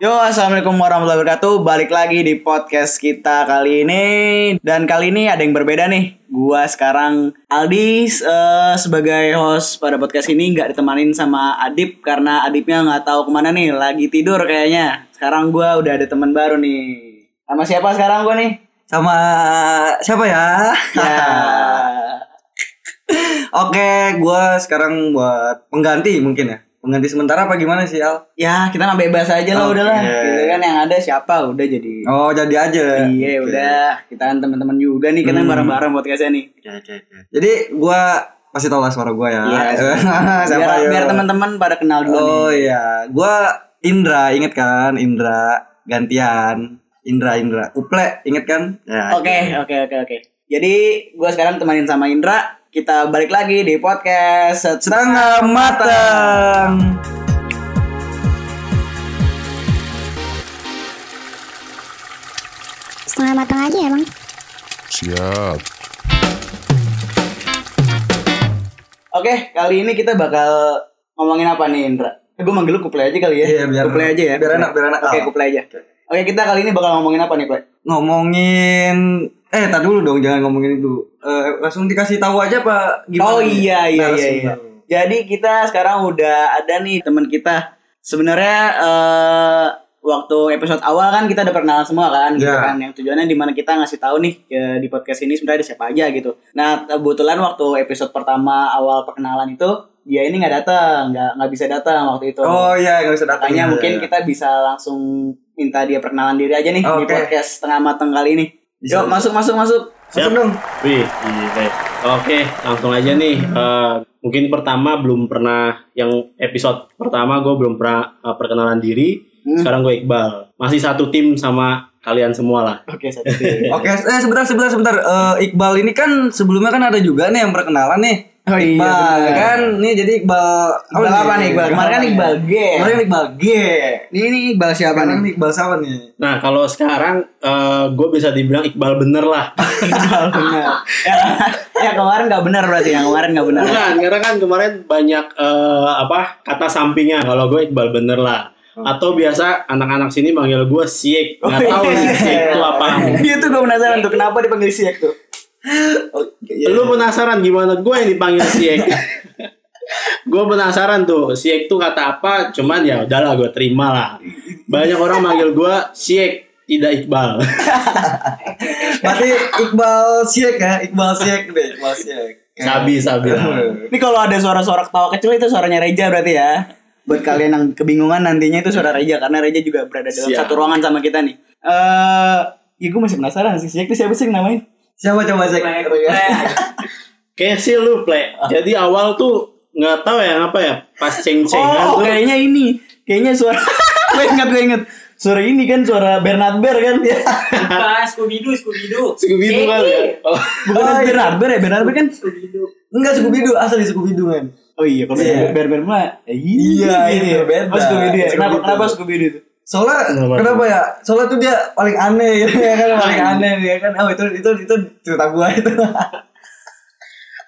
Yo, assalamualaikum warahmatullahi wabarakatuh. Balik lagi di podcast kita kali ini. Dan kali ini ada yang berbeda nih. Gua sekarang Aldi eh, sebagai host pada podcast ini nggak ditemanin sama Adip karena Adipnya nggak tahu ke mana nih. Lagi tidur kayaknya. Sekarang gua udah ada teman baru nih. Sama siapa sekarang gua nih? Sama siapa ya? Ya. Oke, gua sekarang buat pengganti mungkin ya. Pengganti sementara apa gimana sih Al? ya kita mah bebas aja lah Oke. udahlah. Gitu kan yang ada siapa udah jadi. Oh, jadi aja. Iya Oke. udah kita kan teman-teman juga nih kita Hmm. bareng-bareng podcastnya nih. Jadi gua pasti tahu lah suara gua ya. Iya. siapa biar, biar teman-teman pada kenal dulu Oh nih. iya, gua Indra, inget kan? Indra gantian. Indra Indra. Uple, inget kan? Ya. Oke, oke, oke, oke. Jadi gue sekarang temanin sama Indra. Kita balik lagi di podcast Setengah matang. Setengah matang aja emang. Siap. Oke, kali ini kita bakal ngomongin apa nih Indra? Eh, gue manggil lu kuple aja kali ya. Iya, biar- kuple aja ya. biar enak, biar enak. Oke, Ah. kuple aja. Oke, kita kali ini bakal ngomongin apa nih, Ple? Ngomongin eh tak dulu dong, jangan ngomongin itu. Eh, langsung dikasih tahu aja Pak gimana? oh iya iya iya. Iya. Jadi kita sekarang udah ada nih teman kita. Sebenarnya eh waktu episode awal kan kita udah perkenalan semua kan, gitu Iya. kan. Yang tujuannya di mana kita ngasih tahu nih ke- di podcast ini sebenarnya ada siapa aja gitu. Nah kebetulan waktu episode pertama awal perkenalan itu dia ini nggak datang, nggak nggak bisa datang waktu itu. Oh iya, nggak usah datang. Makanya ya. mungkin kita bisa langsung minta dia perkenalan diri aja nih di Oke. podcast setengah mateng kali ini. Bisa. Yuk masuk masuk masuk. Langsung dong. Wih, gile. Oke, langsung aja nih. Eh, mungkin pertama belum pernah yang episode pertama gue belum pernah eh, perkenalan diri. Hmm. Sekarang gue Iqbal. Masih satu tim sama kalian semua lah. Oke satu dulu. Oke, eh sebentar sebentar sebentar. Eh, Iqbal ini kan sebelumnya kan ada juga nih yang perkenalan nih. Oh iya, Iqbal benar. kan nih jadi Iqbal Iqbal apa nih Iqbal? Kemarin kan Iqbal G. Kemarin Iqbal G. Ini nih Iqbal siapa Sekarang nih? Iqbal siapa nih? Nah, kalau sekarang eh, gue bisa dibilang Iqbal bener lah. Iqbal benar. ya, ya kemarin nggak benar berarti yang kemarin nggak benar. Bukan, karena kan kemarin banyak eh, apa kata sampingnya. Kalau gue Iqbal bener lah. Atau biasa anak-anak sini manggil gue Siek. Nggak tahu nih Siek itu apa. Iya tuh gue penasaran tuh kenapa dipanggil Siak tuh. Lu penasaran gimana gue yang dipanggil Siek? gue penasaran tuh Siek tuh kata apa? Cuman ya udahlah gue terima lah. Banyak orang manggil gue Siek tidak Iqbal. Berarti Iqbal Siek ya, Iqbal Siek deh, Iqbal Siek. sabi sabi lah. Ini kalau ada suara-suara ketawa kecil itu suaranya Reja berarti ya. Buat kalian yang kebingungan nantinya itu suara Reja karena Reja juga berada dalam Siap. satu ruangan sama kita nih. Eh, ya gue masih penasaran sih Siak itu siapa sih yang namain? Siapa coba Siek? Kayak sih lu play. Jadi awal tuh nggak tahu ya apa ya pas ceng-cengan Oh, tuh. kayaknya ini. Kayaknya suara gue ingat gue ingat. Suara ini kan suara Bernard Bear kan? Bukan Scooby Doo, Scooby Doo. Scooby-Doo kali ya. Oh. Bukan Oh, iya. Bernard Bear ya? Bernard Bear kan? Enggak Scooby Doo, asli Scooby Doo kan. Oh iya, kalau Iya. Bear Bear mah eh, Iya, gitu itu ya. beda. Oh, Scooby Doo ya. Kenapa Scooby Doo Soalnya Kenapa kenapa, ya? Soalnya tuh dia paling aneh gitu ya kan, paling aneh ya kan. Oh itu itu itu cerita gua itu.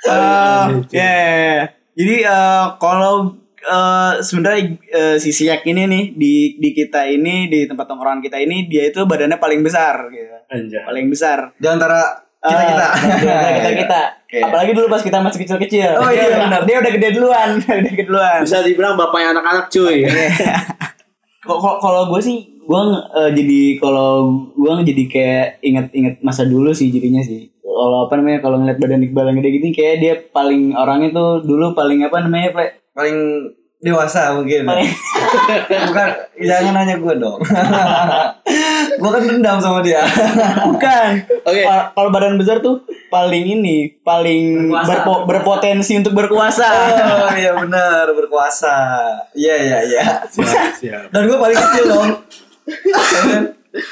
Eh, ya, ya. Jadi eh, kalau eh, sebenarnya eh, si Siak ini nih di di kita ini di tempat tongkrongan kita ini dia itu badannya paling besar gitu. Anjay. Paling besar. Di antara kita kita. kita kita. Oke. Apalagi dulu pas kita masih kecil-kecil. Oh, Dia iya, benar. Dia udah gede duluan, udah gede duluan. Bisa dibilang bapaknya anak-anak cuy. Kalau gue sih gue jadi kalau gue jadi kayak inget-inget masa dulu sih jadinya sih. Kalau apa namanya kalau ngeliat badan Iqbal yang gede gini kayak dia paling orangnya tuh dulu paling apa namanya Ple? Paling dewasa mungkin. Paling Bukan jangan nanya gua dong. gua kan dendam sama dia. bukan. Oke. Kalau- Kalau badan besar tuh paling ini paling Berkuasa. berpo- berpotensi untuk berkuasa. Oh iya benar berkuasa. Iya iya iya. Siap, siap. Dan gua paling kecil dong.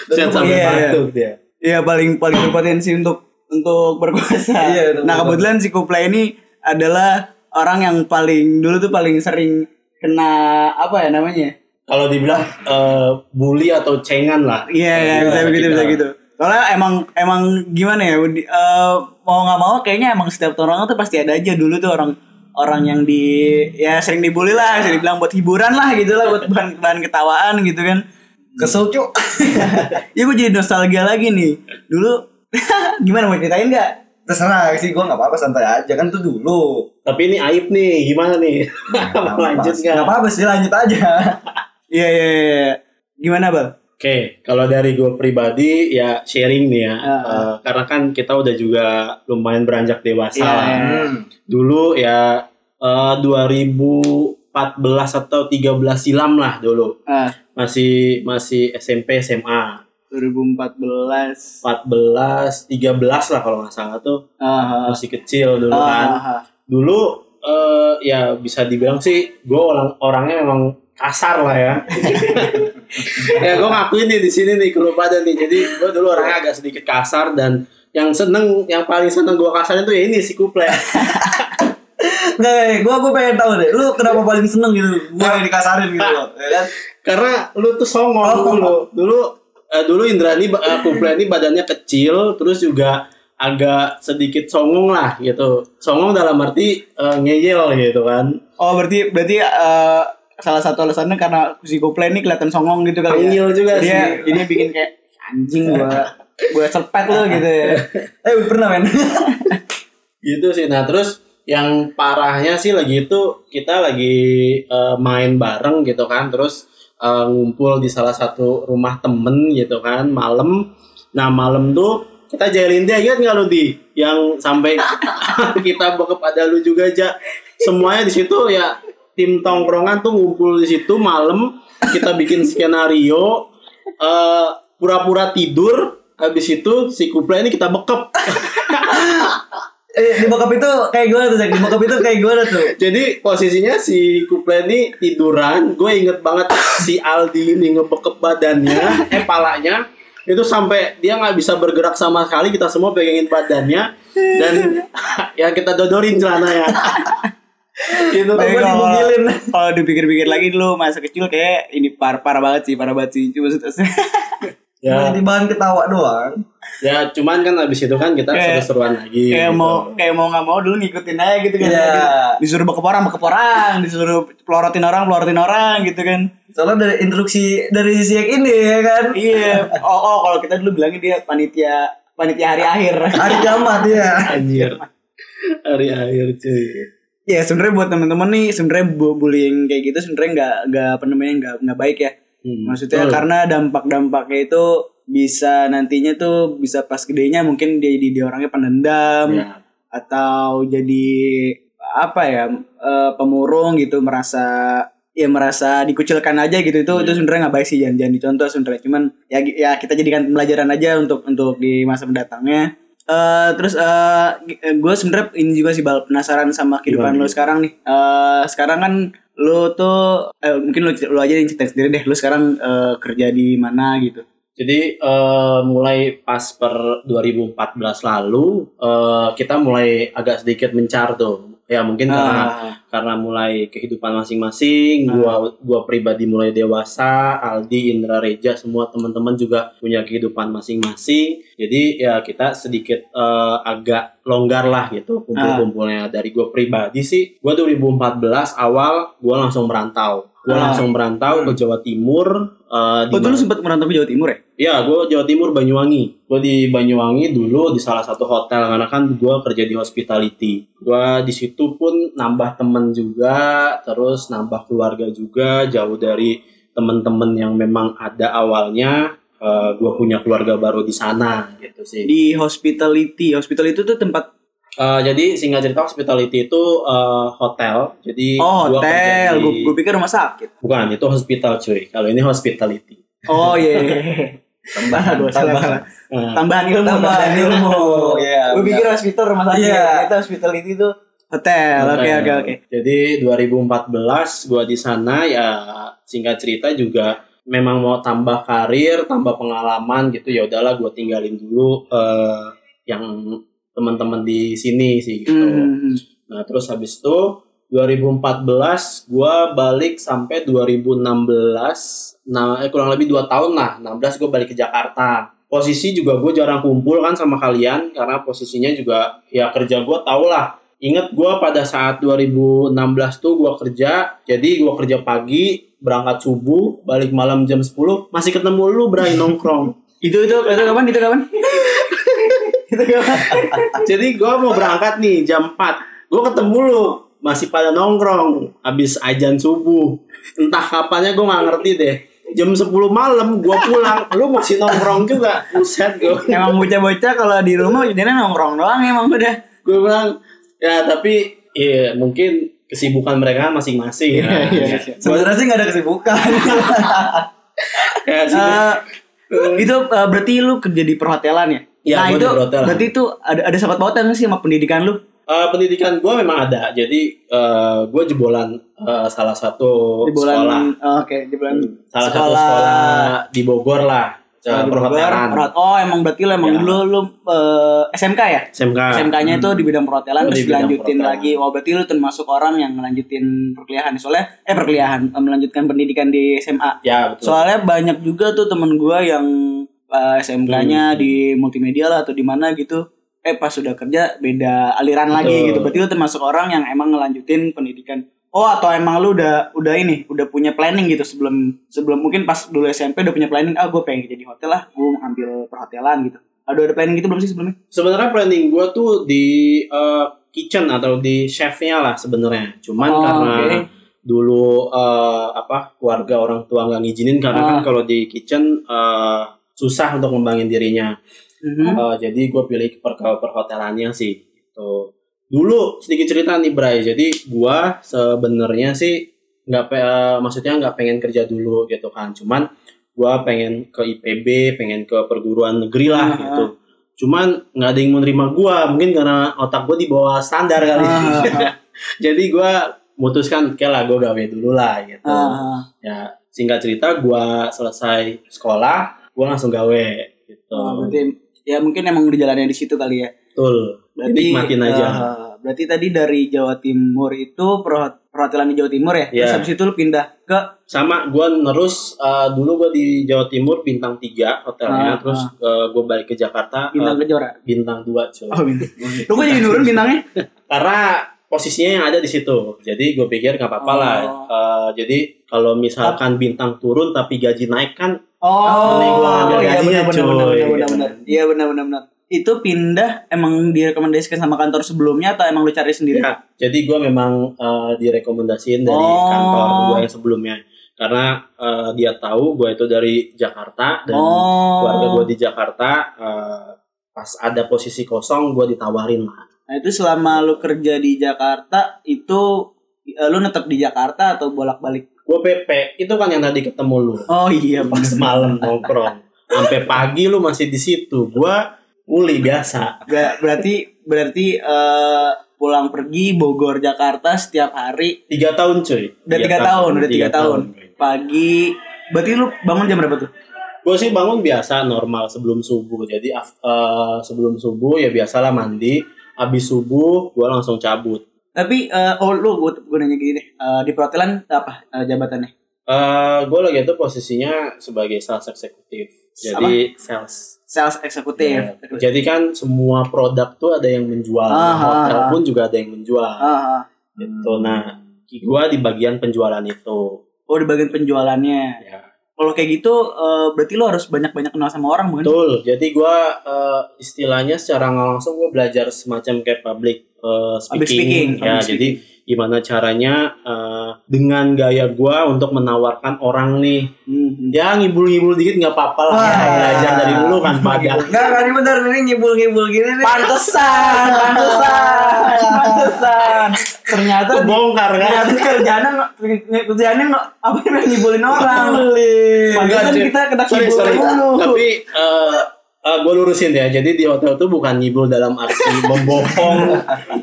Siap sampai Iya, iya. batuk dia. Iya paling paling berpotensi untuk untuk berkuasa. Iya, nah betul. kebetulan si Kuplay ini adalah orang yang paling dulu tuh paling sering kena apa ya namanya? Kalau dibilang eh, bully atau cengan lah. Iya iya bisa Kita- begitu bisa gitu. Soalnya emang emang gimana ya? eh, mau nggak mau kayaknya emang setiap orang tuh pasti ada aja dulu tuh orang orang yang di ya sering dibully lah, sering dibilang buat hiburan lah gitu lah, buat bahan, bahan ketawaan gitu kan. Kesel cuk. Ya gue jadi nostalgia lagi nih. Dulu gimana mau ceritain nggak? Terserah sih gue nggak apa-apa santai aja kan itu dulu. Tapi ini aib nih, gimana nih? Mau lanjut Nggak nggak? apa-apa sih lanjut aja. Iya iya iya. iya. Gimana bang? Oke, kalau dari gue pribadi ya sharing nih ya. Eh, karena kan kita udah juga lumayan beranjak dewasa Iya, lah. Hmm. Dulu ya eh, 2014 atau 13 silam lah dulu, Ah, masih masih SMP SMA. 2014. 14, 13 lah kalau nggak salah tuh ah, masih kecil dulu ah, kan. Dulu eh, ya bisa dibilang sih gue orang orangnya memang kasar lah ya. ya gue ngakuin nih di sini nih kalau pada nih. Jadi gue dulu orangnya agak sedikit kasar dan yang seneng, yang paling seneng gue kasar itu ya ini si kuple. Nggak, gue gue pengen tahu deh. Lu kenapa paling seneng gitu? Gue yang dikasarin gitu loh. Ya kan? Karena lu tuh songong Oh. dulu. Dulu eh, dulu Indrani uh, kuple ini badannya kecil, terus juga agak sedikit songong lah gitu. Songong dalam arti eh, ngeyel gitu kan. Oh berarti berarti eh, salah satu alasannya karena si Goplay ini kelihatan songong gitu kali ya. Tengil juga Dia sih. jadi bikin kayak anjing gua gua cepet lo gitu ya. Eh pernah men. gitu sih nah terus yang parahnya sih lagi itu kita lagi eh, main bareng gitu kan terus eh, ngumpul di salah satu rumah temen gitu kan malam nah malam tuh kita jailin dia ingat nggak lu di yang sampai kita bokep ada lu juga aja semuanya di situ ya tim tongkrongan tuh ngumpul di situ malam kita bikin skenario eh, pura-pura tidur habis itu si kuple ini kita bekep Eh di bokap itu kayak gimana tuh? Zak? Di bokap itu kayak gimana tuh? Jadi posisinya si Kuple ini tiduran, gue inget banget si Aldi ini ngebekep badannya, eh palanya, itu sampai dia nggak bisa bergerak sama sekali, kita semua pegangin badannya dan ya kita dodorin celananya. gitu Tapi Gua kalau- dibugilin. Kalau dipikir-pikir lagi dulu masa kecil kayak ini par parah banget sih, parah banget sih. Cuma ya, Jadi bahan ketawa doang. ya cuman kan abis itu kan kita Kayak- seru-seruan lagi. kayak gitu. mau kayak mau nggak mau dulu ngikutin aja gitu kan. Iya. Disuruh bekep orang, bekep orang, disuruh pelorotin orang, pelorotin orang gitu kan. Soalnya dari instruksi dari sisi yang ini ya kan. Iya. Oh, oh kalau kita dulu bilangnya dia panitia panitia hari akhir. Hari kiamat ya. anjir. Hari akhir cuy. Ya sebenarnya buat teman-teman nih sebenarnya bu- bullying kayak gitu sebenarnya nggak nggak apa namanya nggak nggak baik ya. Hmm, Maksudnya betul. karena dampak-dampaknya itu bisa nantinya tuh bisa pas gedenya mungkin dia dia, dia orangnya pendendam Ya. atau jadi apa ya eh, pemurung gitu merasa ya merasa dikucilkan aja gitu itu itu sebenarnya nggak baik sih jangan jangan dicontoh sebenarnya cuman ya ya kita jadikan pembelajaran aja untuk untuk di masa mendatangnya eh terus eh gue sebenarnya ini juga sih bal penasaran sama kehidupan Gimana, lo sekarang nih. Eh sekarang kan lo tuh eh, mungkin lo, lo aja yang cerita sendiri deh lo sekarang eh, kerja di mana gitu. Jadi eh, mulai pas per 2014 lalu eh, kita mulai agak sedikit mencar tuh. Ya mungkin karena Ah. karena mulai kehidupan masing-masing, gua gua pribadi mulai dewasa, Aldi, Indra Reja semua teman-teman juga punya kehidupan masing-masing. Jadi ya kita sedikit eh, agak longgar lah gitu kumpul-kumpulnya. Dari gua pribadi sih, gua 2014 awal gua langsung merantau. Gua Ah. langsung merantau ke Jawa Timur eh, di Oh, dulu sempat merantau ke Jawa Timur ya? Ya, gue Jawa Timur Banyuwangi. Gue di Banyuwangi dulu di salah satu hotel karena kan gue kerja di hospitality. Gue di situ pun nambah temen juga, terus nambah keluarga juga jauh dari temen-temen yang memang ada awalnya. gue punya keluarga baru di sana gitu sih. Di hospitality. Hospitality itu tuh tempat Eh, jadi singkat cerita hospitality itu eh, hotel. Jadi Oh, hotel. di- Gue pikir rumah sakit. bukan itu hospital cuy. Kalau ini hospitality. Oh iya. Tambah, gue salah salah. Nah, Tambahan ilmu. Tambahan ilmu. Iya. Gue pikir hospital rumah sakit. Iya. Itu hospitality itu hotel. Oke oke oke. Jadi 2014 gua di sana ya singkat cerita juga memang mau tambah karir, tambah pengalaman gitu ya udahlah gua tinggalin dulu eh, yang teman-teman di sini sih gitu. Hmm. Nah, terus habis itu 2014 gua balik sampai 2016 nah eh, kurang lebih 2 tahun lah 16 gua balik ke Jakarta posisi juga gue jarang kumpul kan sama kalian karena posisinya juga ya kerja gue tau lah inget gue pada saat 2016 tuh gue kerja jadi gue kerja pagi berangkat subuh balik malam jam 10 masih ketemu lu Bray nongkrong Itu itu itu kapan? Itu kapan? Itu kapan? jadi gue mau berangkat nih jam 4 gue ketemu lu masih pada nongkrong habis ajan subuh entah kapannya gue nggak ngerti deh jam 10 malam gue pulang lu masih nongkrong juga buset gue Emang bocah-bocah kalau di rumah jadi nongkrong doang emang udah. gue bilang ya tapi ya mungkin kesibukan mereka masing-masing ya. iya, Sebenarnya sih nggak ada kesibukan. Ya, sih. Eh, itu eh, berarti lu kerja di perhotelan ya? Iya, nah itu berarti itu ada ada sahabat pautan sih sama pendidikan lu? Eh, pendidikan gue memang ada jadi eh, gue jebolan eh, salah satu di bulan sekolah oh, oke di bulan salah satu sekolah di Bogor lah Sekolah Bogor, perhotelan perhot- oh emang berarti lu emang Ya. dulu lu eh, SMK ya? SMK SMK-nya itu di bidang perhotelan Oh, terus di bidang dilanjutin perhotelan. lagi. Wah berarti lu termasuk orang yang ngelanjutin perkuliahan soalnya eh perkuliahan melanjutkan pendidikan di SMA. ya betul Soalnya banyak juga tuh temen gua yang eh, SMK-nya Hmm. di multimedia lah atau di mana gitu. Eh pas sudah kerja beda aliran lagi Betul. gitu. Berarti lu termasuk orang yang emang ngelanjutin pendidikan. Oh atau emang lu udah udah ini udah punya planning gitu sebelum sebelum mungkin pas dulu SMP udah punya planning ah gue pengen jadi hotel lah gue ambil perhotelan gitu. Ada ada planning gitu belum sih sebelumnya? sebenarnya planning gue tuh di eh, kitchen atau di chefnya lah sebenarnya cuman Oh, karena oke. dulu eh, apa keluarga orang tua nggak ngizinin karena Ah. kan kalau di kitchen eh, susah untuk ngembangin dirinya. Mhm. Eh, jadi gue pilih per perhotelannya sih gitu. Dulu sedikit cerita nih Bray. Jadi gue sebenarnya sih nggak pe- eh, maksudnya nggak pengen kerja dulu gitu kan. Cuman gue pengen ke IPB pengen ke perguruan negeri lah Ah. gitu. cuman nggak ada yang menerima gue mungkin karena otak gue di bawah standar kali. Ah, jadi gue mutuskan oke lah gue gawe dulu lah gitu. Ah, ah. ya singkat cerita gue selesai sekolah gue langsung gawe gitu Oh, berarti ya mungkin emang udah jalannya di situ kali ya. betul Berarti nikmatin aja eh, berarti tadi dari Jawa Timur itu perhotelan di Jawa Timur ya. Terus Iya. habis itu lu pindah ke sama gue nerus uh, dulu gue di Jawa Timur bintang 3 Ah, hotelnya terus gue balik ke Jakarta bintang uh, Kejora. bintang 2 cuy Oh, bintang. Lu kok jadi nurun bintangnya? karena posisinya yang ada di situ jadi gue pikir nggak apa-apa lah Oh. Uh, jadi kalau misalkan bintang turun tapi gaji naik kan Oh, Ini gua ngambil iya gajinya, benar benar benar benar benar benar. Iya benar benar benar. Itu pindah emang direkomendasikan sama kantor sebelumnya atau emang lu cari sendiri? ya jadi gue memang uh, direkomendasiin dari Oh. kantor gue yang sebelumnya karena uh, dia tahu gue itu dari Jakarta dan oh. keluarga gue di Jakarta uh, pas ada posisi kosong gue ditawarin lah Nah, itu selama lu kerja di Jakarta itu lu netap di Jakarta atau bolak-balik? Gue PP itu kan yang tadi ketemu lu. Oh iya, pas malam nongkrong. Sampai pagi lu masih di situ. Gue uli biasa. Ber- berarti berarti eh, pulang pergi Bogor Jakarta setiap hari? Tiga tahun cuy. Udah tiga tahun. udah tiga tahun pagi berarti lu bangun jam berapa tuh? Gue sih bangun biasa normal sebelum subuh. Jadi eh, sebelum subuh ya biasalah mandi. Habis subuh gue langsung cabut tapi eh, oh lu gue, gue nanya gini deh. Eh, di perhotelan apa eh, jabatannya? Eh gue lagi itu posisinya sebagai sales eksekutif. Jadi sales. Sales eksekutif. Ya, jadi kan semua produk tuh ada yang menjual. Ah, hotel pun juga ada yang menjual. Ah. gitu. Nah gue di bagian penjualan itu. Oh di bagian penjualannya. Ya kalau kayak gitu eh, berarti lu harus banyak-banyak kenal sama orang bukan Betul. Jadi gua eh, istilahnya secara nggak langsung gua belajar semacam kayak public eh, Public speaking. speaking, Ya, public jadi gimana caranya eh, dengan gaya gua untuk menawarkan orang nih. Hmm. Ya ngibul-ngibul dikit nggak apa-apa lah. Wah. Belajar dari dulu kan pada. Enggak kan ini bener ini nyibul-nyibul gini nih. Pantesan, pantesan, pantesan. Ternyata di, Kebongkar kan. ternyata kerjaannya nggak kerjaannya nggak apa yang ngibulin orang. Pantesan kita kena kibul mulu. Tapi eh gue lurusin ya. Jadi di hotel tuh bukan ngibul dalam arti membohong,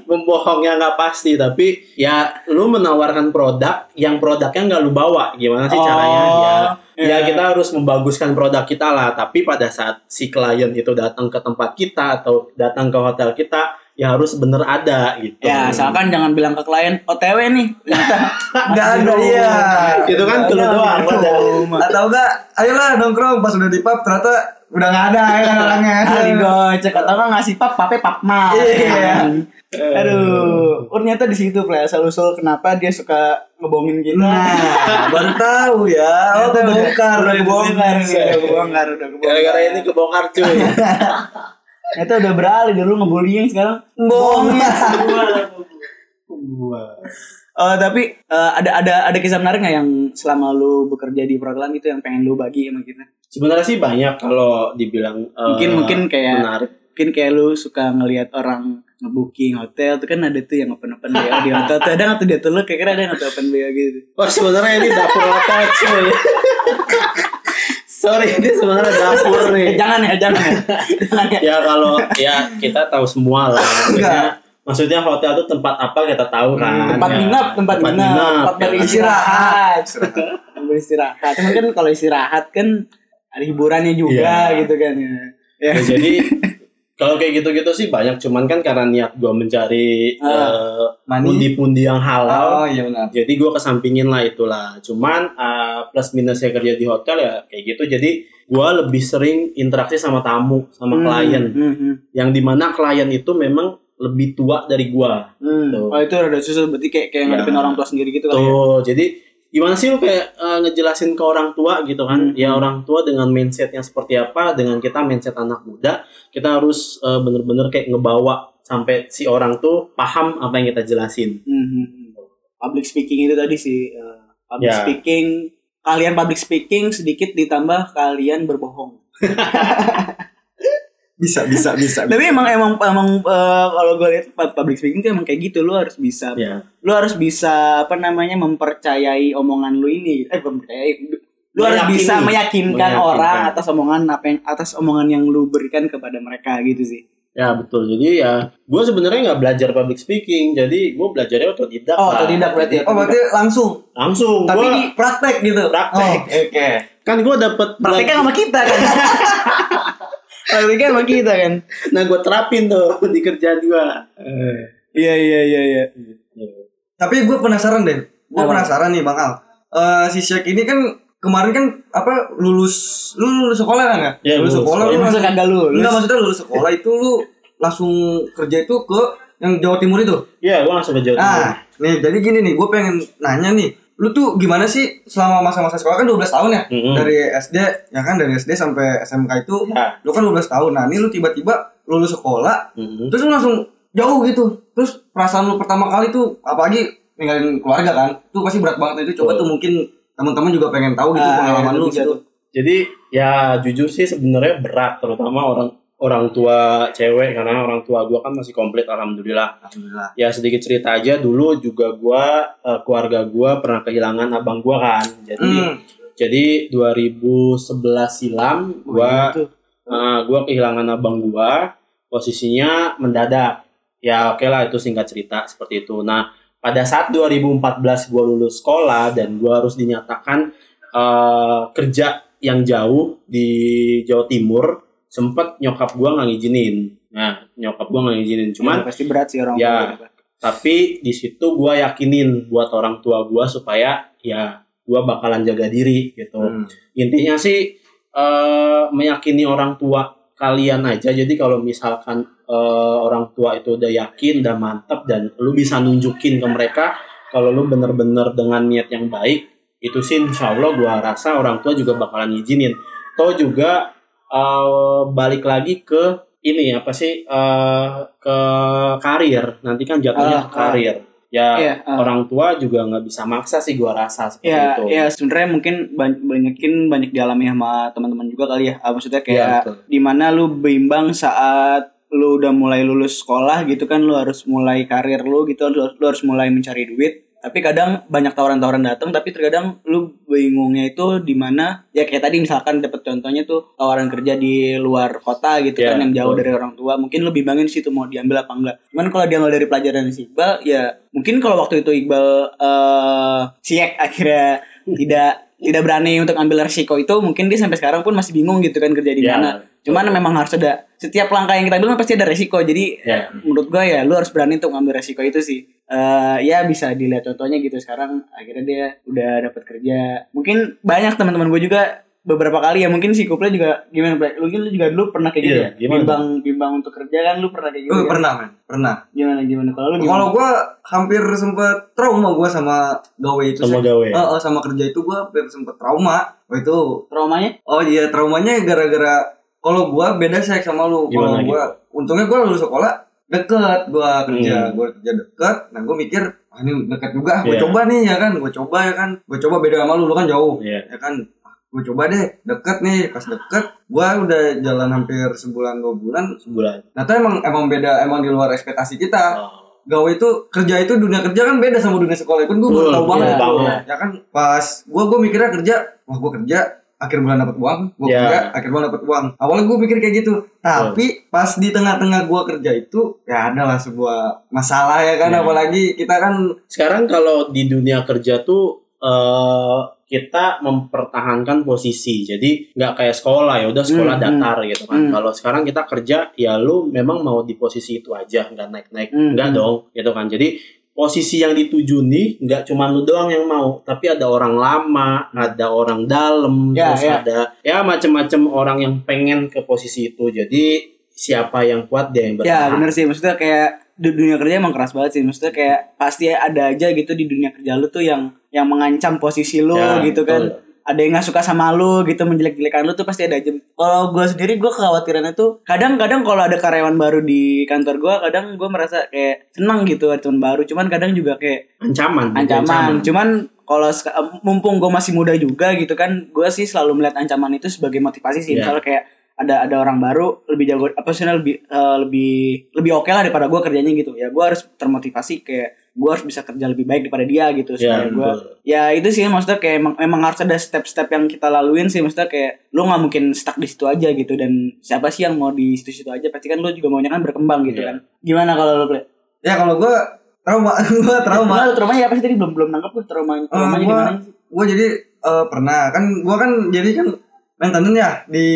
membohong yang nggak pasti. Tapi ya lu menawarkan produk yang produknya nggak lu bawa. Gimana sih Oh, caranya? Ya, ya iya. kita harus membaguskan produk kita lah. Tapi pada saat si klien itu datang ke tempat kita atau datang ke hotel kita, ya harus bener ada gitu. Ya, asalkan jangan bilang ke klien OTW nih. Ternyata Nggak ada iya. Itu kan Nggak clue ada, doang. gitu. Atau enggak, ayolah nongkrong pas udah di pub ternyata udah nggak ada ya kan orangnya. Kali gocek atau nggak ngasih pap, pape pap mal. Iya. Aduh, oh, ternyata di situ play asal usul kenapa dia suka ngebohongin kita. Nah, baru tahu ya. Oh, kebongkar. udah kebongkar, udah kebongkar, udah kebongkar. Gara-gara ini kebongkar cuy. Ternyata udah beralih dulu ngebullying sekarang Bohong. Oh tapi eh, ada ada ada kisah menarik nggak yang selama lu bekerja di perhotelan itu yang pengen lu bagi sama kita? Sebenarnya sih banyak kalau dibilang eh, Mungkin mungkin kayak menarik. mungkin kayak lu suka ngelihat orang ngebooking hotel tuh kan ada tuh yang open open BO di hotel tuh ada nggak tuh dia tuh lu kayak kira ada nggak tuh open BO gitu? Oh sebenarnya ini dapur hotel cuy. Sorry ini sebenarnya dapur Eh, nih. jangan ya jangan ya. jangan ya. ya kalau ya kita tahu semua lah maksudnya maksudnya hotel itu tempat apa kita tahu kan tempat Ya, nginap tempat tempat ya. beristirahat tempat beristirahat cuman kan kalau istirahat kan ada hiburannya juga Iya. gitu kan ya. Ya. Ya, jadi kalau kayak gitu-gitu sih banyak cuman kan karena niat gue mencari eh, Money. pundi-pundi yang halal Oh iya benar. jadi gue kesampingin lah itulah cuman eh, plus minusnya kerja di hotel ya kayak gitu jadi gue lebih sering interaksi sama tamu sama Hmm, klien hmm, hmm, yang di mana klien itu memang lebih tua dari gue hmm. Tuh. Oh itu rada susah berarti kayak kayak Ya. ngadepin orang tua sendiri gitu ya. Tuh, jadi gimana sih lu kayak eh, ngejelasin ke orang tua gitu kan? Hmm. Ya orang tua dengan mindset yang seperti apa, dengan kita mindset anak muda, kita harus eh, bener-bener kayak ngebawa sampai si orang tuh paham apa yang kita jelasin. Hmm, hmm, hmm. Public speaking itu tadi sih eh, public Ya. speaking kalian public speaking sedikit ditambah kalian berbohong. Bisa bisa bisa. Tapi emang emang emang eh, kalau gue lihat pu- public speaking tuh emang kayak gitu lu harus bisa Ya. lu harus bisa apa namanya mempercayai omongan lu ini eh bukan mempercayai lu harus bisa meyakinkan, Meyakinkan. orang atas omongan apa yang atas omongan yang lu berikan kepada mereka gitu sih Ya betul. Jadi ya, gue sebenarnya nggak belajar public speaking. Jadi gue belajarnya otodidak. oh lah. tidak berarti ya Oh berarti langsung. Langsung. Tapi gua- di praktek gitu. Praktek. Oh, Oke. kan gue dapet prakteknya sama kita kan prakteknya sama kita kan Nah gue terapin tuh di kerjaan gue. iya iya iya iya Tapi gue penasaran deh. Gue penasaran nih Bang Al. Eh, si Syek ini kan kemarin kan apa lulus lu lulus sekolah kan nggak? Iya, lulus lulus sekolah sekolah. lu langsung kagak lulus Enggak maksudnya lulus sekolah itu lu langsung kerja itu ke yang Jawa Timur itu. Iya, gue langsung ke Jawa Timur. Nah, nih jadi gini nih, gue pengen nanya nih, lu tuh gimana sih selama masa-masa sekolah kan 12 tahun ya? Mm-mm. Dari SD, ya kan dari SD sampai SMK itu Ya. lu kan 12 tahun. Nah, ini lu tiba-tiba lulus sekolah, Mhm. terus lu langsung jauh gitu. Terus perasaan lu pertama kali tuh apalagi ninggalin keluarga kan? Tuh pasti berat banget itu. Coba Betul. tuh mungkin teman-teman juga pengen tahu gitu Ah, pengalaman iya, lu gitu. Jadi ya jujur sih sebenarnya berat terutama orang orang tua cewek karena orang tua gua kan masih komplit alhamdulillah. Alhamdulillah. Ya sedikit cerita aja dulu juga gua eh, keluarga gua pernah kehilangan abang gua kan. Jadi Hmm. jadi 2011 silam gua Gitu. eh, gua kehilangan abang gua posisinya mendadak. Ya oke lah itu singkat cerita seperti itu. Nah pada saat 2014 gua lulus sekolah dan gua harus dinyatakan eh, kerja yang jauh di Jawa Timur sempet nyokap gua nggak ngizinin. Nah nyokap gua nggak ngizinin. Cuman Ya, pasti berat sih orang Ya. tua. tapi di situ gua yakinin buat orang tua gua supaya ya gua bakalan jaga diri gitu Hmm. intinya sih eh, meyakini orang tua kalian aja jadi kalau misalkan eh, orang tua itu udah yakin udah mantep dan lu bisa nunjukin ke mereka kalau lu bener-bener dengan niat yang baik itu sih insya Allah gua rasa orang tua juga bakalan ngizinin toh juga eh, balik lagi ke ini apa sih eh, ke karir nanti kan Ah, jatuhnya ke karir ya Iya, ah. orang tua juga nggak bisa maksa sih gua rasa seperti Ya, itu ya sebenarnya mungkin ban- banyakin banyak dialami sama teman-teman juga kali ya. Ah, maksudnya Iya, kayak betul. di mana lu bimbang saat lu udah mulai lulus sekolah gitu kan lu harus mulai karir lu gitu lu, lu harus mulai mencari duit tapi kadang banyak tawaran-tawaran datang tapi terkadang lu bingungnya itu di mana ya kayak tadi misalkan dapet contohnya tuh tawaran kerja di luar kota gitu Iya, kan yang jauh betul. dari orang tua mungkin lu bimbangin di situ mau diambil apa enggak cuman kalau diambil dari pelajaran si Iqbal ya mungkin kalau waktu itu Iqbal eh siek akhirnya tidak tidak berani untuk ambil resiko itu mungkin dia sampai sekarang pun masih bingung gitu kan kerja di Ya. mana Cuman memang harus ada setiap langkah yang kita ambil pasti ada resiko. Jadi Ya. menurut gue ya lu harus berani untuk ngambil resiko itu sih. Eh ya bisa dilihat contohnya gitu sekarang akhirnya dia udah dapat kerja. Mungkin banyak teman-teman gue juga beberapa kali ya mungkin si Kuple juga gimana Ple? Mungkin lu juga dulu pernah kayak gitu Iya, ya. gimana? Bimbang bimbang untuk kerja kan lu pernah kayak gitu. Oh, kan? pernah men, pernah. Gimana gimana kalau lu gimana? Kalau gua hampir sempet trauma gua sama gawe itu Sama sih. gawe. Eh, eh, sama kerja itu gua hampir sempet trauma. Oh itu traumanya? Oh iya traumanya gara-gara kalau gua beda sih sama lu. Kalau gua untungnya gua lulus sekolah deket gua kerja, Hmm. gua kerja deket. Nah gua mikir ah, ini deket juga, gua Iya. coba nih ya kan, gua coba ya kan, gua coba beda sama lu, lu kan jauh, Iya. ya kan. Ah, Gua coba deh deket nih, pas deket, gua udah jalan hampir sebulan dua bulan. Sebulan. Nah itu emang emang beda, emang di luar ekspektasi kita. Oh. Gawe itu kerja itu dunia kerja kan beda sama dunia sekolah. Kan gua baru Betul, tahu banget iya, tuh. banget. Ya kan pas gua gua mikirnya kerja, wah gua kerja akhir bulan dapat uang, gua Iya. kerja akhir bulan dapat uang. Awalnya gua mikir kayak gitu. Tapi pas di tengah-tengah gua kerja itu ya adalah sebuah masalah ya kan Iya. apalagi kita kan Sekarang kalau di dunia kerja tuh eh kita mempertahankan posisi. Jadi nggak kayak sekolah ya udah sekolah Hmm, datar gitu kan. Hmm. Kalau sekarang kita kerja ya lu memang mau di posisi itu aja, nggak naik-naik. Hmm, Nggak hmm. dong gitu kan. Jadi posisi yang dituju nih nggak cuma lu doang yang mau, tapi ada orang lama, ada orang dalam, Ya, terus ya. ada ya macam-macam orang yang pengen ke posisi itu. Jadi siapa yang kuat dia yang Ya bertahan. bener sih maksudnya kayak di dunia kerja emang keras banget sih maksudnya kayak pasti ada aja gitu di dunia kerja lu tuh yang yang mengancam posisi lu Ya, gitu kan betul. Ada yang nggak suka sama lu gitu menjelek-jelekan lu tuh pasti ada aja. Kalau gue sendiri gue kekhawatirannya tuh kadang-kadang kalau ada karyawan baru di kantor gue kadang gue merasa kayak senang gitu ada teman baru. Cuman kadang juga kayak Ancaman. ancaman. cuman kalau mumpung gue masih muda juga gitu kan gue sih selalu melihat ancaman itu sebagai motivasi sih. Iya. misalnya kayak ada ada orang baru lebih jago apa sih lebih eh, lebih lebih oke lah daripada gue kerjanya gitu. Ya gue harus termotivasi kayak gue harus bisa kerja lebih baik daripada dia gitu Ya, supaya gue betul. ya itu sih maksudnya kayak emang, emang harus ada step-step yang kita laluin sih maksudnya kayak lu nggak mungkin stuck di situ aja gitu dan siapa sih yang mau di situ-situ aja pasti kan lu juga maunya kan berkembang gitu Iya. kan gimana kalau lu Ple? ya kalau gua trauma gua trauma. Lu traumanya apa sih tadi belum belum nangkep tuh trauma traumanya Eh, di gua, mana sih? gua jadi eh, pernah kan gua kan jadi kan maintenance ya di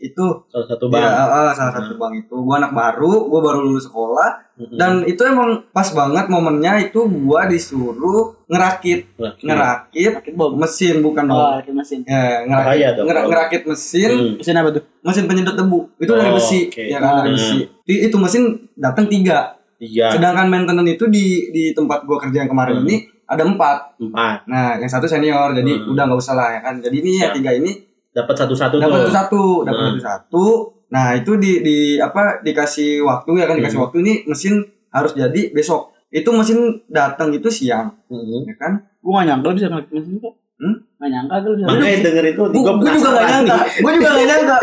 itu Salah satu Ya, bank. eh, eh, salah satu bank itu. Gua anak baru, gua baru lulus sekolah Mm-mm. dan itu emang pas banget momennya itu gua disuruh ngerakit, Laki. ngerakit mesin bukan Oh, dong. sakit mesin. Ya, Bahaya ngerakit, dong ngerakit mesin, Hmm. Mesin apa tuh? mesin penyedot debu. Itu dari Oh, besi, oke. ya kan dari Hmm. besi. Di- Itu mesin datang tiga. Tiga, Sedangkan maintenance itu di di tempat gua kerja yang kemarin Hmm. ini ada empat. empat. Nah, yang satu senior, jadi Hmm. udah nggak usah lah ya kan. Jadi ini yang Siap. tiga ini Dapat satu-satu dapat tuh. satu satu dapat Hmm. satu satu nah itu di di apa dikasih waktu ya kan dikasih Hmm. waktu ini mesin harus jadi besok itu mesin datang itu siang Mm-mm. ya kan Gua gak nyangka bisa ngeliat mesin kok. Hmm? Gak nyangka lu bisa. Makanya denger itu, gue gua juga gak nyangka gue juga gak nyangka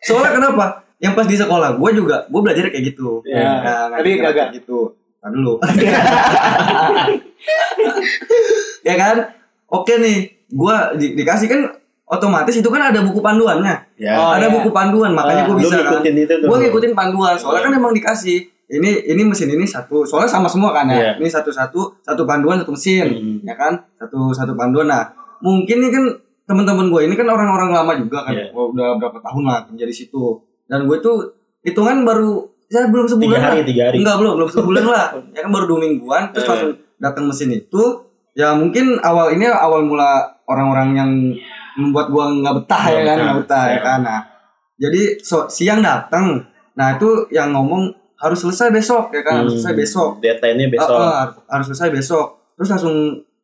soalnya kenapa yang pas di sekolah gue juga gue belajar kayak gitu Ya, Nah, tapi kagak. kayak gitu Nah, dulu ya kan oke nih gue di, dikasih kan otomatis itu kan ada buku panduannya Ya. Oh, ada iya. buku panduan makanya Ah, gue lu bisa kan ngikutin itu tuh. gue ngikutin panduan soalnya kan emang dikasih ini ini mesin ini satu soalnya sama semua kan ya Iya. ini satu satu satu panduan satu mesin Mm-mm. ya kan satu satu panduan nah mungkin nih kan teman-teman gue ini kan orang-orang lama juga kan Iya. Gua udah berapa tahun lah kerja di situ dan gue tuh hitungan baru ya belum sebulan Tiga hari, lah tiga hari. enggak belum belum sebulan lah ya kan baru dua mingguan terus Eh. langsung datang mesin itu ya mungkin awal ini awal mula orang-orang yang membuat gua nggak betah ya kan nggak betah ya ya. kan. Nah jadi so, siang datang nah itu yang ngomong harus selesai besok ya kan? Harus Hmm. selesai besok. Deadline-nya besok. ah, harus, harus selesai besok. Terus langsung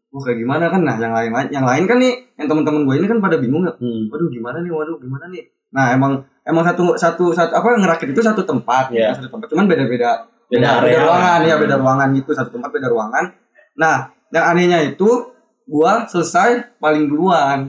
wah kayak gimana kan? Nah yang lain yang lain kan nih yang teman-teman gue ini kan pada bingung ya. Hmm. waduh gimana nih? Waduh gimana nih? Nah emang emang satu satu satu apa ngerakit itu satu tempat Iya. ya, satu tempat. Cuman beda beda Beda area. ruangan ya beda ruangan gitu satu tempat beda ruangan. Nah yang anehnya itu gua selesai paling duluan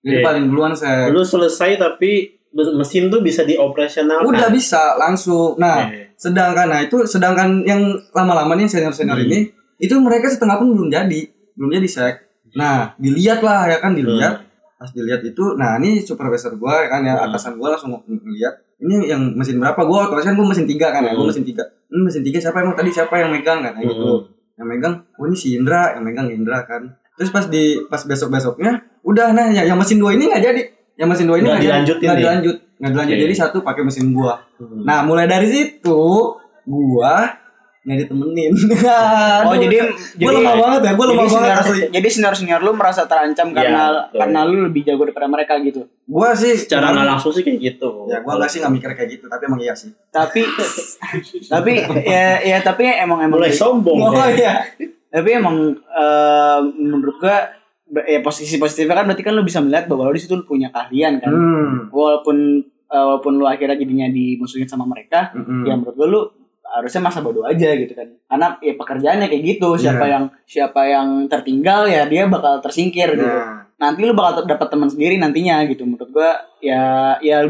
jadi Oke. paling duluan saya Lu selesai tapi mesin tuh bisa dioperasionalkan. udah bisa langsung nah Oke. sedangkan nah itu sedangkan yang lama-lama nih senior senior Hmm. ini itu mereka setengah pun belum jadi belum jadi sek nah dilihat lah ya kan dilihat Hmm. pas dilihat itu nah ini supervisor gua ya kan ya Hmm. atasan gua langsung ng- ngeliat ini yang mesin berapa gua otomatis kan gua mesin tiga kan ya gua Hmm. mesin tiga ini mesin tiga siapa emang tadi siapa yang megang kan Kayak gitu Hmm. yang megang oh ini si Indra yang megang Indra kan terus pas di pas besok besoknya udah nah yang, yang mesin dua ini nggak jadi yang mesin dua ini Nggak jadi. dilanjutin nggak dilanjut ngelanjut Oke. jadi satu pakai mesin gua. Hmm. Nah, mulai dari situ gua nggak ditemenin. Oh jadi gua lemah banget ya, gua lemah jadi banget asli. Jadi senior senior lu merasa terancam karena Iya, betul. karena lu lebih jago daripada mereka gitu. Gua sih Secara nggak langsung sih kayak gitu. Ya, gua nggak sih nggak mikir kayak gitu, tapi emang iya sih. Tapi tapi ya ya tapi emang emang mulai sombong. Oh ya. Tapi emang eh, menurut gua ya posisi positifnya kan berarti kan lu bisa melihat bahwa lu di situ punya keahlian kan. Hmm. Walaupun eh, walaupun lu akhirnya jadinya dimusuhin sama mereka, Mm-mm. ya menurut gua lu harusnya masa bodoh aja gitu kan. Karena ya pekerjaannya kayak gitu, siapa Iya. yang siapa yang tertinggal ya dia bakal tersingkir gitu. Nah, nanti lu bakal dapat teman sendiri nantinya gitu menurut gua ya ya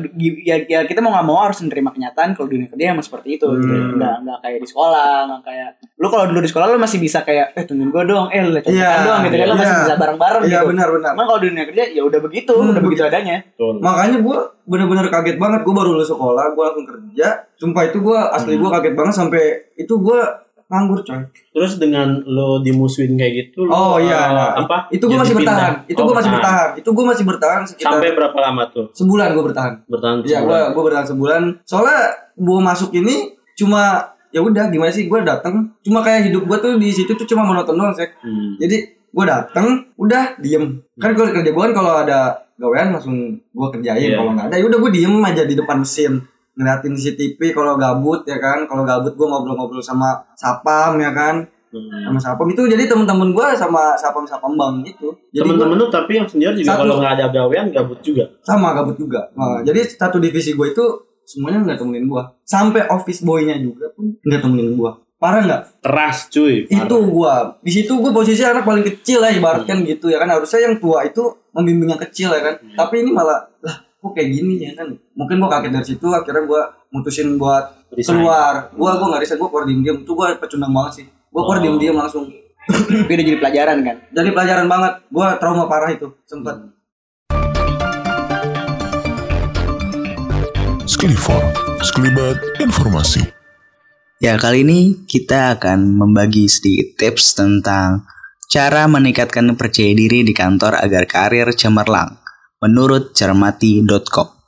ya, ya kita mau nggak mau harus menerima kenyataan kalau dunia kerja emang seperti itu gitu. Hmm. nggak nggak kayak di sekolah nggak kayak lu kalau dulu di sekolah lu masih bisa kayak eh tungguin gua dong eh lu lihat Iya, dong gitu kan lu masih iya. bisa bareng bareng Iya gitu benar-benar. Emang kalau dunia kerja ya udah begitu Hmm, udah begitu adanya Betul. Makanya gue bener-bener kaget banget. Gue baru lulus sekolah, gue langsung kerja. Sumpah itu gue asli gue kaget banget sampai itu gue nganggur coy. Terus dengan lo dimusuhin kayak gitu, lo, Oh iya, eh, nah, apa? Itu gue masih pindah? bertahan. Itu Oh, gue masih bertahan. Itu gue masih bertahan sekitar Sampai berapa lama tuh? sebulan gue bertahan. Bertahan Iya, gue gue bertahan sebulan. Soalnya gue masuk ini cuma ya udah gimana sih gue datang cuma kayak hidup gue tuh di situ tuh cuma monoton doang sih Hmm. jadi gue datang udah diem kan kalau kerja gue kan kalau ada gawean langsung gue kerjain Iya. kalau nggak ada ya udah gue diem aja di depan mesin ngeliatin CCTV kalau gabut ya kan? Kalau gabut gue ngobrol-ngobrol sama sapam ya kan? Hmm. sama sapam. Itu jadi temen-temen gue sama sapam sapam bang gitu. Gua- Temen-temen lu tapi yang senior juga kalau nggak ada gawean gabut juga. sama gabut juga. Nah, jadi satu divisi gue itu semuanya nggak temenin gue sampai office boy-nya juga pun nggak temenin gue parah nggak? Keras cuy. itu gua. Di situ gua posisi anak paling kecil lah ibaratkan gitu ya kan? Harusnya yang tua itu membimbing yang kecil ya kan? Tapi ini malah lah kok kayak gini ya kan? Mungkin gua kaget dari situ akhirnya gua mutusin buat Resign. keluar. Gua gua nggak resign gua keluar diem diem itu gua pecundang banget sih. Gua keluar Oh. diem diem langsung. Tapi udah jadi pelajaran kan? Jadi pelajaran banget. Gua trauma parah itu sempet. Sklifor, sekelibat informasi. Ya kali ini kita akan membagi sedikit tips tentang cara meningkatkan percaya diri di kantor agar karir cemerlang menurut cermati.com.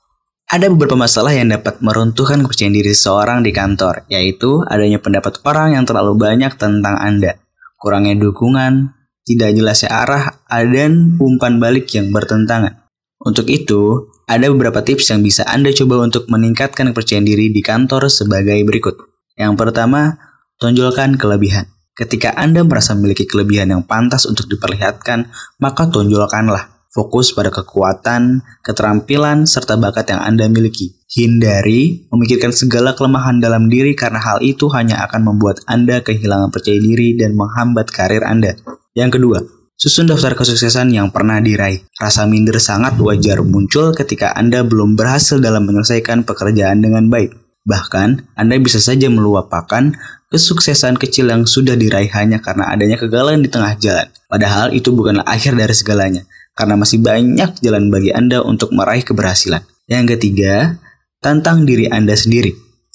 Ada beberapa masalah yang dapat meruntuhkan kepercayaan diri seseorang di kantor, yaitu adanya pendapat orang yang terlalu banyak tentang Anda, kurangnya dukungan, tidak jelasnya arah, dan umpan balik yang bertentangan. Untuk itu, ada beberapa tips yang bisa Anda coba untuk meningkatkan kepercayaan diri di kantor sebagai berikut. Yang pertama, tonjolkan kelebihan. Ketika Anda merasa memiliki kelebihan yang pantas untuk diperlihatkan, maka tonjolkanlah. Fokus pada kekuatan, keterampilan, serta bakat yang Anda miliki. Hindari memikirkan segala kelemahan dalam diri karena hal itu hanya akan membuat Anda kehilangan percaya diri dan menghambat karir Anda. Yang kedua, susun daftar kesuksesan yang pernah diraih. Rasa minder sangat wajar muncul ketika Anda belum berhasil dalam menyelesaikan pekerjaan dengan baik. Bahkan, Anda bisa saja melupakan kesuksesan kecil yang sudah diraih hanya karena adanya kegagalan di tengah jalan. Padahal itu bukanlah akhir dari segalanya, karena masih banyak jalan bagi Anda untuk meraih keberhasilan. Yang ketiga, tantang diri Anda sendiri.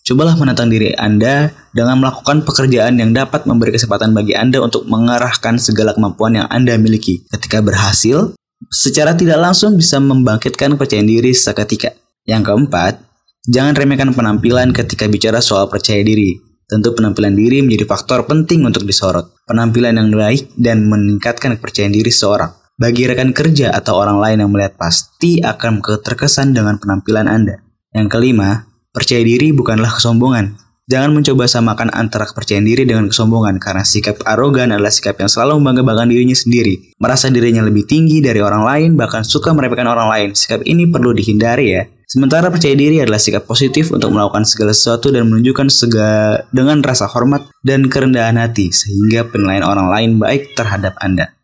Cobalah menantang diri Anda dengan melakukan pekerjaan yang dapat memberi kesempatan bagi Anda untuk mengarahkan segala kemampuan yang Anda miliki. Ketika berhasil, secara tidak langsung bisa membangkitkan kepercayaan diri seketika. Yang keempat, jangan remehkan penampilan ketika bicara soal percaya diri. Tentu penampilan diri menjadi faktor penting untuk disorot. Penampilan yang baik dan meningkatkan kepercayaan diri seorang. Bagi rekan kerja atau orang lain yang melihat pasti akan terkesan dengan penampilan Anda. Yang kelima, percaya diri bukanlah kesombongan. Jangan mencoba samakan antara kepercayaan diri dengan kesombongan karena sikap arogan adalah sikap yang selalu membanggakan dirinya sendiri. Merasa dirinya lebih tinggi dari orang lain bahkan suka meremehkan orang lain. Sikap ini perlu dihindari ya. Sementara percaya diri adalah sikap positif untuk melakukan segala sesuatu dan menunjukkan segala dengan rasa hormat dan kerendahan hati sehingga penilaian orang lain baik terhadap Anda.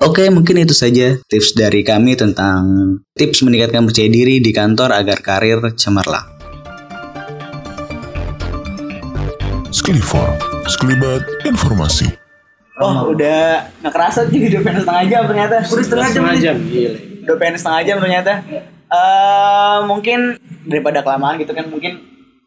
Oke, mungkin itu saja tips dari kami tentang tips meningkatkan percaya diri di kantor agar karir cemerlang. Sklifor, sekelibat informasi. Oh, udah nggak kerasa juga udah pengen setengah jam ternyata. Udah setengah jam Setengah jam, gile. Udah pengen setengah jam ternyata. Eh mungkin daripada kelamaan gitu kan mungkin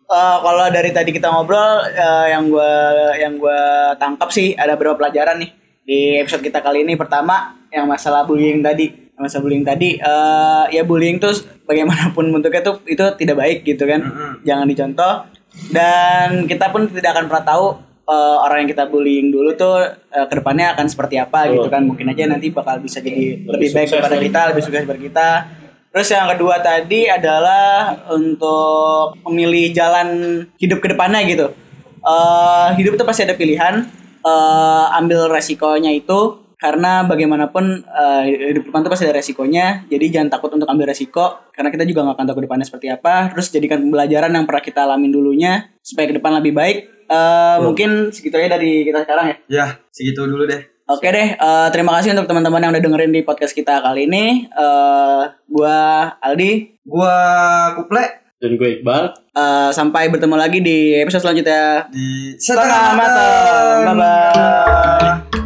eh kalau dari tadi kita ngobrol eh, yang gua yang gua tangkap sih ada beberapa pelajaran nih di episode kita kali ini. Pertama yang masalah bullying tadi. masa bullying tadi eh ya bullying tuh bagaimanapun bentuknya tuh itu tidak baik gitu kan. Jangan dicontoh. Dan kita pun tidak akan pernah tahu eh, orang yang kita bullying dulu tuh eh, ke depannya akan seperti apa gitu kan. Mungkin aja nanti bakal bisa jadi lebih, baik sukses daripada lagi. kita lebih sukses daripada kita. Terus yang kedua tadi adalah untuk memilih jalan hidup ke depannya gitu. Eh hidup itu pasti ada pilihan eh ambil resikonya itu karena bagaimanapun eh, hidup depan itu pasti ada resikonya jadi jangan takut untuk ambil resiko karena kita juga nggak akan tahu ke depannya seperti apa terus jadikan pembelajaran yang pernah kita alamin dulunya supaya ke depan lebih baik Eh, mungkin segitu aja dari kita sekarang ya Ya, segitu dulu deh. Oke deh, eh, terima kasih untuk teman-teman yang udah dengerin di podcast kita kali ini. Eh, gua Aldi. Gua Kuple Dan gue Iqbal. Eh, sampai bertemu lagi di episode selanjutnya. di Setengah matang. Bye bye.